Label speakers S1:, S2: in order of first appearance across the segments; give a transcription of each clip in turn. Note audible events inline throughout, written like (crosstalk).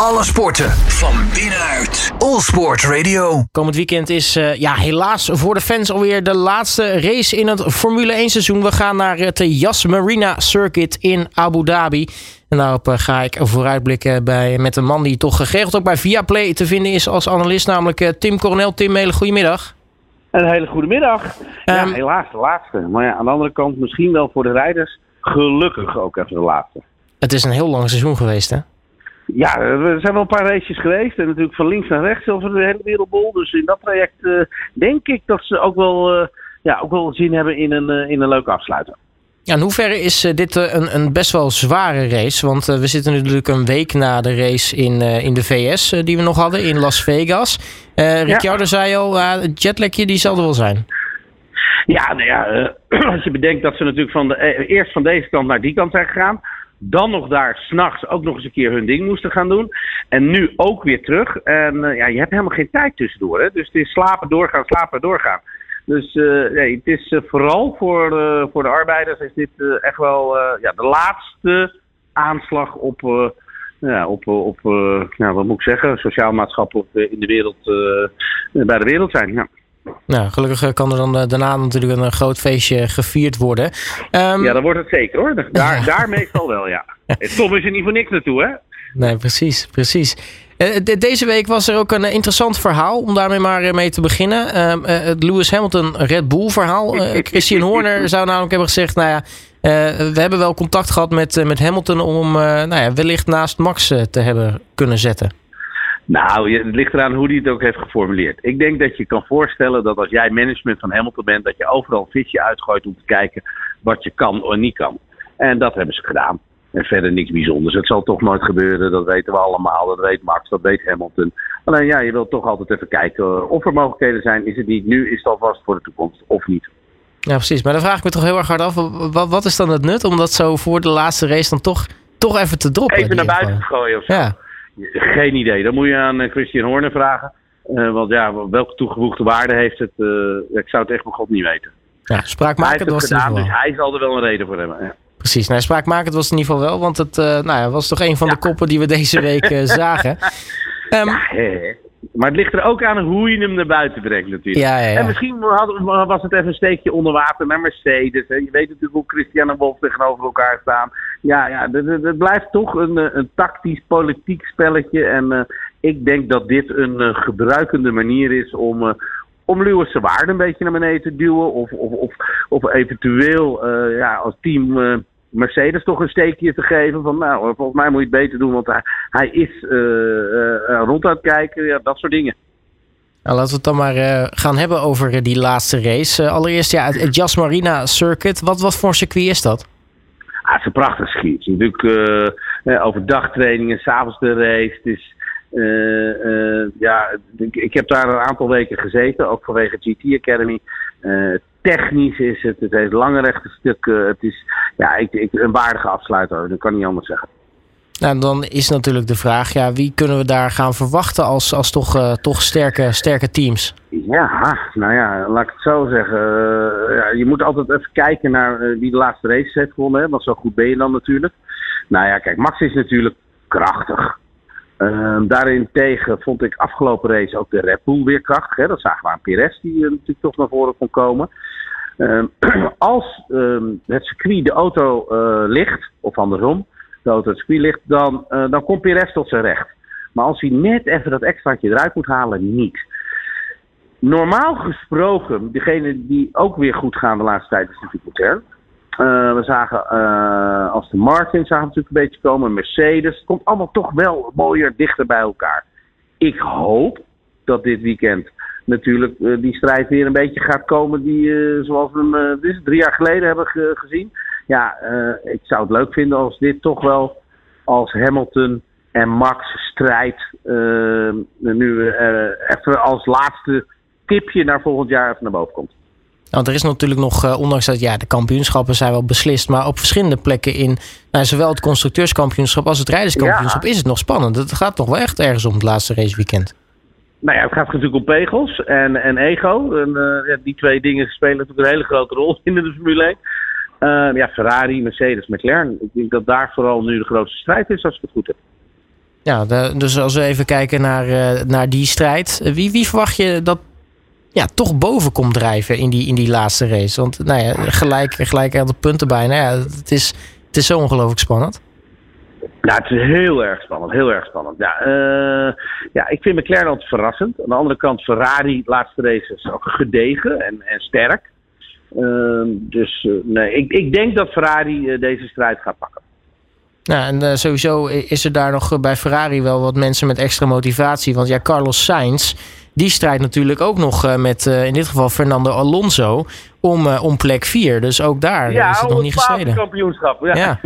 S1: Alle sporten van binnenuit. All Sport Radio.
S2: Komend weekend is uh, ja, helaas voor de fans alweer de laatste race in het Formule 1 seizoen. We gaan naar het Yas Marina Circuit in Abu Dhabi. En daarop uh, ga ik vooruitblikken bij, met een man die toch geregeld ook bij Viaplay te vinden is als analist. Namelijk uh, Tim Coronel. Tim, hele goedemiddag.
S3: Een hele goede middag. Ja,
S2: Um,
S3: helaas de laatste. Maar ja, aan de andere kant misschien wel voor de rijders. Gelukkig ook even de laatste.
S2: Het is een heel lang seizoen geweest hè?
S3: Ja, er zijn wel een paar races geweest. En natuurlijk van links naar rechts over de hele wereldbol. Dus in dat traject eh, denk ik dat ze ook wel, eh, ja, ook wel zin hebben in een, eh, in een leuke afsluiter.
S2: Ja, in hoeverre is dit een, een, best wel zware race? Want we zitten natuurlijk een week na de race in, in de VS die we nog hadden, in Las Vegas. Ricciardo ja. zei al, het jetlagje die zal er wel zijn.
S3: Ja, nou ja, (clears throat) als je bedenkt dat ze natuurlijk van de, eerst van deze kant naar die kant zijn gegaan. Dan nog daar s'nachts ook nog eens een keer hun ding moesten gaan doen. En nu ook weer terug. En ja, je hebt helemaal geen tijd tussendoor. Hè? Dus het is slapen, doorgaan, slapen, doorgaan. Dus uh, nee, het is uh, vooral voor, voor de arbeiders is dit echt wel ja, de laatste aanslag op, ja, op, op nou, wat moet ik zeggen, sociaal-maatschappelijk in de wereld, bij de wereld zijn. Ja.
S2: Nou, gelukkig kan er dan daarna natuurlijk een groot feestje gevierd worden.
S3: Um, ja, dan wordt het zeker hoor. (laughs) Daar, ja. daar meestal wel, ja. Tom is er niet voor niks naartoe, hè?
S2: Nee, precies, precies. Deze week was er ook een interessant verhaal, om daarmee maar mee te beginnen. Uh, het Lewis Hamilton Red Bull verhaal. Uh, (laughs) Christian Horner zou namelijk hebben gezegd, nou ja, uh, we hebben wel contact gehad met, met Hamilton om nou ja, wellicht naast Max te hebben kunnen zetten.
S3: Nou, het ligt eraan hoe hij het ook heeft geformuleerd. Ik denk dat je kan voorstellen dat als jij management van Hamilton bent, dat je overal een visje uitgooit om te kijken wat je kan of niet kan. En dat hebben ze gedaan. En verder niks bijzonders. Het zal toch nooit gebeuren, dat weten we allemaal. Dat weet Max, dat weet Hamilton. Alleen ja, je wilt toch altijd even kijken of er mogelijkheden zijn. Is het niet nu, is het alvast voor de toekomst of niet?
S2: Ja, precies. Maar dan vraag ik me toch heel erg hard af. Wat, wat is dan het nut om dat zo voor de laatste race dan toch, toch even te droppen?
S3: Even naar buiten te gooien of zo?
S2: Ja.
S3: Geen idee. Dan moet je aan Christian Horner vragen. Uh, want ja, welke toegevoegde waarde heeft het? Uh, ik zou het echt bij God niet weten.
S2: Ja, spraakmakend was
S3: het gedaan, dus hij zal er wel een reden voor hebben. Ja.
S2: Precies, nou, spraakmakend was het in ieder geval wel, want het uh, nou ja, was toch een van ja. de koppen die we deze week (laughs) zagen.
S3: Um, ja, he, maar het ligt er ook aan hoe je hem naar buiten brengt natuurlijk.
S2: Ja, ja,
S3: en misschien had, was het even een steekje onder water naar Mercedes. Hè. Je weet natuurlijk hoe Christian en Wolf tegenover elkaar staan. Ja, ja het blijft toch een, een tactisch, politiek spelletje. En uh, ik denk dat dit een gebruikende manier is om om Lewis zijn waarde een beetje naar beneden te duwen. Of, of, of, of eventueel uh, ja, als team uh, Mercedes toch een steekje te geven. Van nou, volgens mij moet je het beter doen, want hij, hij is uh, rond aan het kijken. Ja, dat soort dingen.
S2: Nou, laten we het dan maar gaan hebben over die laatste race. allereerst ja, het Jas Marina Circuit. Wat, wat voor circuit is dat?
S3: Ah, het is een prachtig circuit. Het is natuurlijk overdag trainingen, s'avonds de race. Het is, ja, ik, ik, heb daar een aantal weken gezeten, ook vanwege GT Academy. Technisch is het, het heeft lange rechte stukken. Het is ja, ik, ik, een waardige afsluiter, dat kan niet anders zeggen.
S2: Nou, dan is natuurlijk de vraag, ja, wie kunnen we daar gaan verwachten als, als toch, toch sterke, sterke teams?
S3: Ja, nou ja, laat ik het zo zeggen. ja, je moet altijd even kijken naar wie de laatste races heeft gewonnen, hè, want zo goed ben je dan natuurlijk. Nou ja, kijk, Max is natuurlijk krachtig. Um, daarin tegen vond ik afgelopen race ook de Red Bull weer krachtig. Hè? Dat zagen we aan Perez, die uh, natuurlijk toch naar voren kon komen. Um, (clears throat) als um, het circuit de auto uh, ligt, of andersom, de auto het circuit ligt, dan, uh, dan komt Perez tot zijn recht. Maar als hij net even dat extraatje eruit moet halen, niet. Normaal gesproken, degene die ook weer goed gaan de laatste tijd, is natuurlijk Leclerc. Uh, we zagen uh, als de Martin zagen natuurlijk een beetje komen, Mercedes. Het komt allemaal toch wel mooier dichter bij elkaar. Ik hoop dat dit weekend natuurlijk uh, die strijd weer een beetje gaat komen die zoals we hem drie jaar geleden hebben ge gezien. Ja, ik zou het leuk vinden als dit toch wel als Hamilton en Max strijd nu even als laatste tipje naar volgend jaar even naar boven komt.
S2: Want er is natuurlijk nog, ondanks dat ja, de kampioenschappen zijn wel beslist, maar op verschillende plekken in nou, zowel het constructeurskampioenschap als het rijderskampioenschap ja. is het nog spannend. Het gaat toch wel echt ergens om het laatste raceweekend.
S3: Nou ja, het gaat natuurlijk om pegels en, en ego. En, uh, ja, die twee dingen spelen natuurlijk een hele grote rol (laughs) in de Formule 1. Uh, ja, Ferrari, Mercedes, McLaren. Ik denk dat daar vooral nu de grootste strijd is, als ik het goed heb.
S2: Ja, dus als we even kijken naar, naar die strijd. Wie, wie verwacht je dat ja, toch boven komt drijven in die, in die laatste race? Want nou ja, gelijk, gelijk aantal punten bij. Nou ja, het is, het is zo ongelooflijk spannend.
S3: Ja, het is heel erg spannend. Heel erg spannend. Ja, uh, ja ik vind McLaren altijd verrassend. Aan de andere kant, Ferrari, laatste race is ook gedegen en, en sterk. Uh, dus uh, nee, ik, ik denk dat Ferrari deze strijd gaat pakken.
S2: Nou, en sowieso is er daar nog bij Ferrari wel wat mensen met extra motivatie. Want ja, Carlos Sainz, die strijdt natuurlijk ook nog met in dit geval Fernando Alonso om, om plek 4. Dus ook daar
S3: ja,
S2: is het nog niet gestreden.
S3: kampioenschap. Ja. Ja.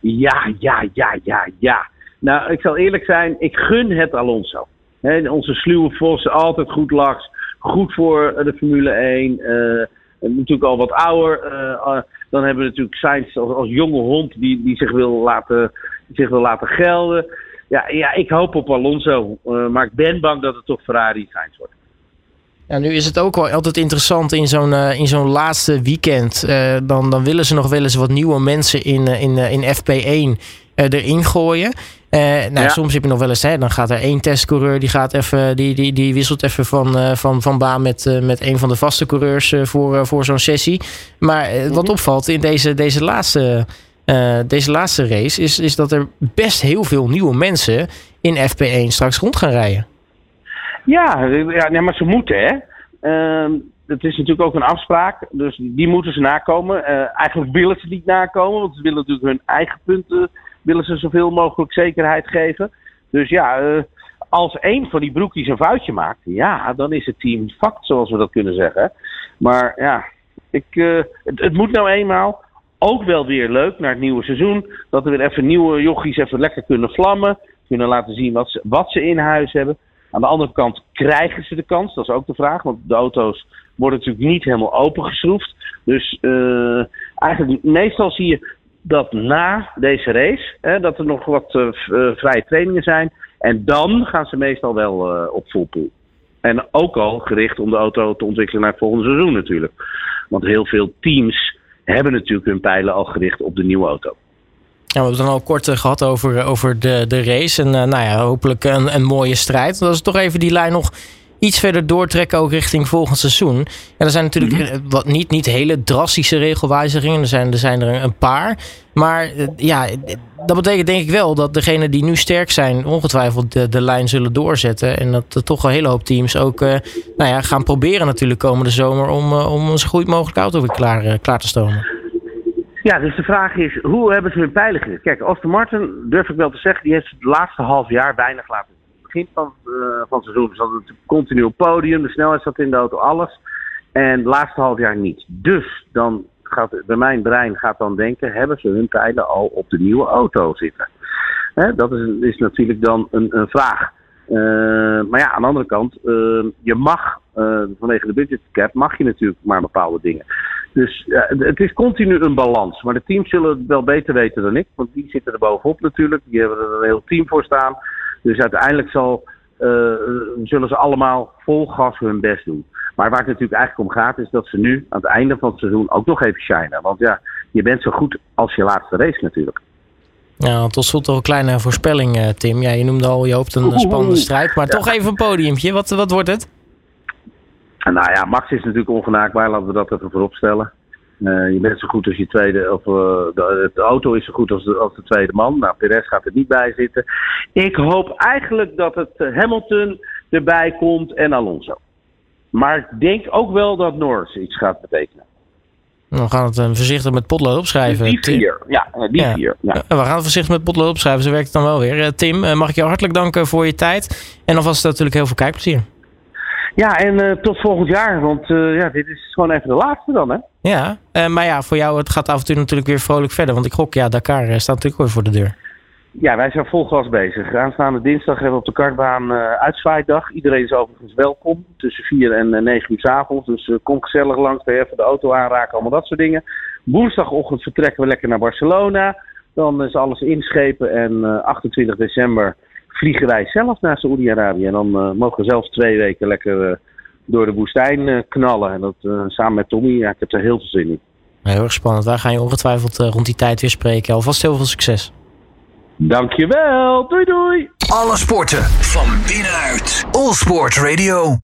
S3: (laughs) ja, ja, ja, ja, ja. Nou, ik zal eerlijk zijn, ik gun het Alonso. He, onze sluwe Vos, altijd goed laks. Goed voor de Formule 1. Uh, eh, natuurlijk al wat ouder. Uh, dan hebben we natuurlijk Sainz als, als jonge hond die, die zich, wil laten, zich wil laten gelden. Ja, ja, ik hoop op Alonso. Uh, maar ik ben bang dat het toch Ferrari Sainz wordt.
S2: Ja, nu is het ook wel altijd interessant in zo'n in zo'n laatste weekend. dan, dan willen ze nog wel eens wat nieuwe mensen in, in, in FP1 erin gooien. Uh, nou, Soms heb je nog wel eens, hè, dan gaat er één testcoureur, die, gaat even, die, die, die wisselt even van, uh, van, van baan met, uh, met een van de vaste coureurs voor, voor zo'n sessie. Maar wat mhm. opvalt in deze, deze, laatste, deze laatste race, is, is dat er best heel veel nieuwe mensen in FP1 straks rond gaan rijden.
S3: Ja, ja nee, maar ze moeten, hè. Ehm, het is natuurlijk ook een afspraak, dus die moeten ze nakomen. eigenlijk willen ze niet nakomen, want ze willen natuurlijk hun eigen punten willen ze zoveel mogelijk zekerheid geven. Dus ja, uh, als één van die broekjes een foutje maakt, ja, dan is het team fact, zoals we dat kunnen zeggen. Maar ja, ik, uh, het, het, moet nou eenmaal. Ook wel weer leuk naar het nieuwe seizoen. Dat er weer even nieuwe jochies even lekker kunnen vlammen. Kunnen laten zien wat ze, wat ze in huis hebben. Aan de andere kant krijgen ze de kans. Dat is ook de vraag. Want de auto's worden natuurlijk niet helemaal opengeschroefd. Dus uh, eigenlijk meestal zie je dat na deze race, hè, dat er nog wat uh, vrije trainingen zijn. En dan gaan ze meestal wel uh, op full pool. En ook al gericht om de auto te ontwikkelen naar het volgende seizoen natuurlijk. Want heel veel teams hebben natuurlijk hun pijlen al gericht op de nieuwe auto.
S2: Ja, we hebben het dan al kort gehad over, over de, de race. En nou ja, hopelijk een, een mooie strijd. Dat is toch even die lijn nog iets verder doortrekken ook richting volgend seizoen. Ja, er zijn natuurlijk mhm. wat niet, niet hele drastische regelwijzigingen. Er zijn er, zijn er een paar. Maar eh, ja, dat betekent denk ik wel dat degenen die nu sterk zijn, ongetwijfeld de, de lijn zullen doorzetten. En dat er toch een hele hoop teams ook uh, nou ja, gaan proberen natuurlijk komende zomer om, uh, om een zo goed mogelijk auto weer klaar, klaar te stomen.
S3: Ja, dus de vraag is, hoe hebben ze hun gericht? Kijk, Aston Martin, durf ik wel te zeggen, die heeft het laatste half jaar weinig laten begin van, uh, van het seizoen zat het continu op podium. De snelheid zat in de auto, alles. En het laatste half jaar niet. Dus dan gaat bij mijn brein gaat dan denken: hebben ze hun pijlen al op de nieuwe auto zitten? Hè, dat is, is natuurlijk dan een, vraag. Uh, maar ja, aan de andere kant, uh, je mag vanwege de budgetcap, mag je natuurlijk maar bepaalde dingen. Dus het is continu een balans. Maar de teams zullen het wel beter weten dan ik, want die zitten er bovenop natuurlijk. Die hebben er een heel team voor staan. Dus uiteindelijk zal, uh, zullen ze allemaal vol gas hun best doen. Maar waar het natuurlijk eigenlijk om gaat, is dat ze nu aan het einde van het seizoen ook nog even shinen. Want ja, je bent zo goed als je laatste race natuurlijk.
S2: Ja, tot slot nog een kleine voorspelling, eh, Tim. Ja, je noemde al, je hoopt een spannende strijd. Maar toch even een podiumpje. Wat, wat wordt het?
S3: Nou ja, Max is natuurlijk ongenaakbaar. Laten we dat even voorop stellen. Uh, je bent zo goed als je tweede, of uh, de, de, auto is zo goed als de, als de tweede man. Nou, Perez gaat er niet bij zitten. Ik hoop eigenlijk dat het eh, Hamilton erbij komt en Alonso. Maar ik denk ook wel dat Norris iets gaat betekenen.
S2: We gaan het voorzichtig met potlood opschrijven.
S3: Die vier, ja, die vier. Ja.
S2: We gaan het voorzichtig met potlood opschrijven, zo werkt het dan wel weer. Tim, mag ik jou hartelijk danken voor je tijd. En alvast natuurlijk heel veel kijkplezier.
S3: Ja, en uh, tot volgend jaar. Want uh, ja, dit is gewoon even de laatste dan, hè?
S2: Ja, uh, maar ja, voor jou het gaat af en toe natuurlijk weer vrolijk verder. Want ik gok, ja, Dakar staat natuurlijk weer voor de deur.
S3: Ja, wij zijn vol gas bezig. Aanstaande dinsdag hebben we op de kartbaan uitzwaaidag. Iedereen is overigens welkom. Tussen 4 en 9 uur s avonds. Dus kom gezellig langs. Even de auto aanraken, allemaal dat soort dingen. Woensdagochtend vertrekken we lekker naar Barcelona. Dan is alles inschepen. En 28 december vliegen wij zelf naar Saoedi-Arabië. En dan uh, mogen we zelfs twee weken lekker uh, door de woestijn uh, knallen. En dat samen met Tommy. Ja, ik heb er heel veel zin in.
S2: Heel erg spannend. Daar ga je ongetwijfeld rond die tijd weer spreken. Alvast heel veel succes.
S3: Dankjewel. Doei doei.
S1: Alle sporten van binnenuit. All Sport Radio.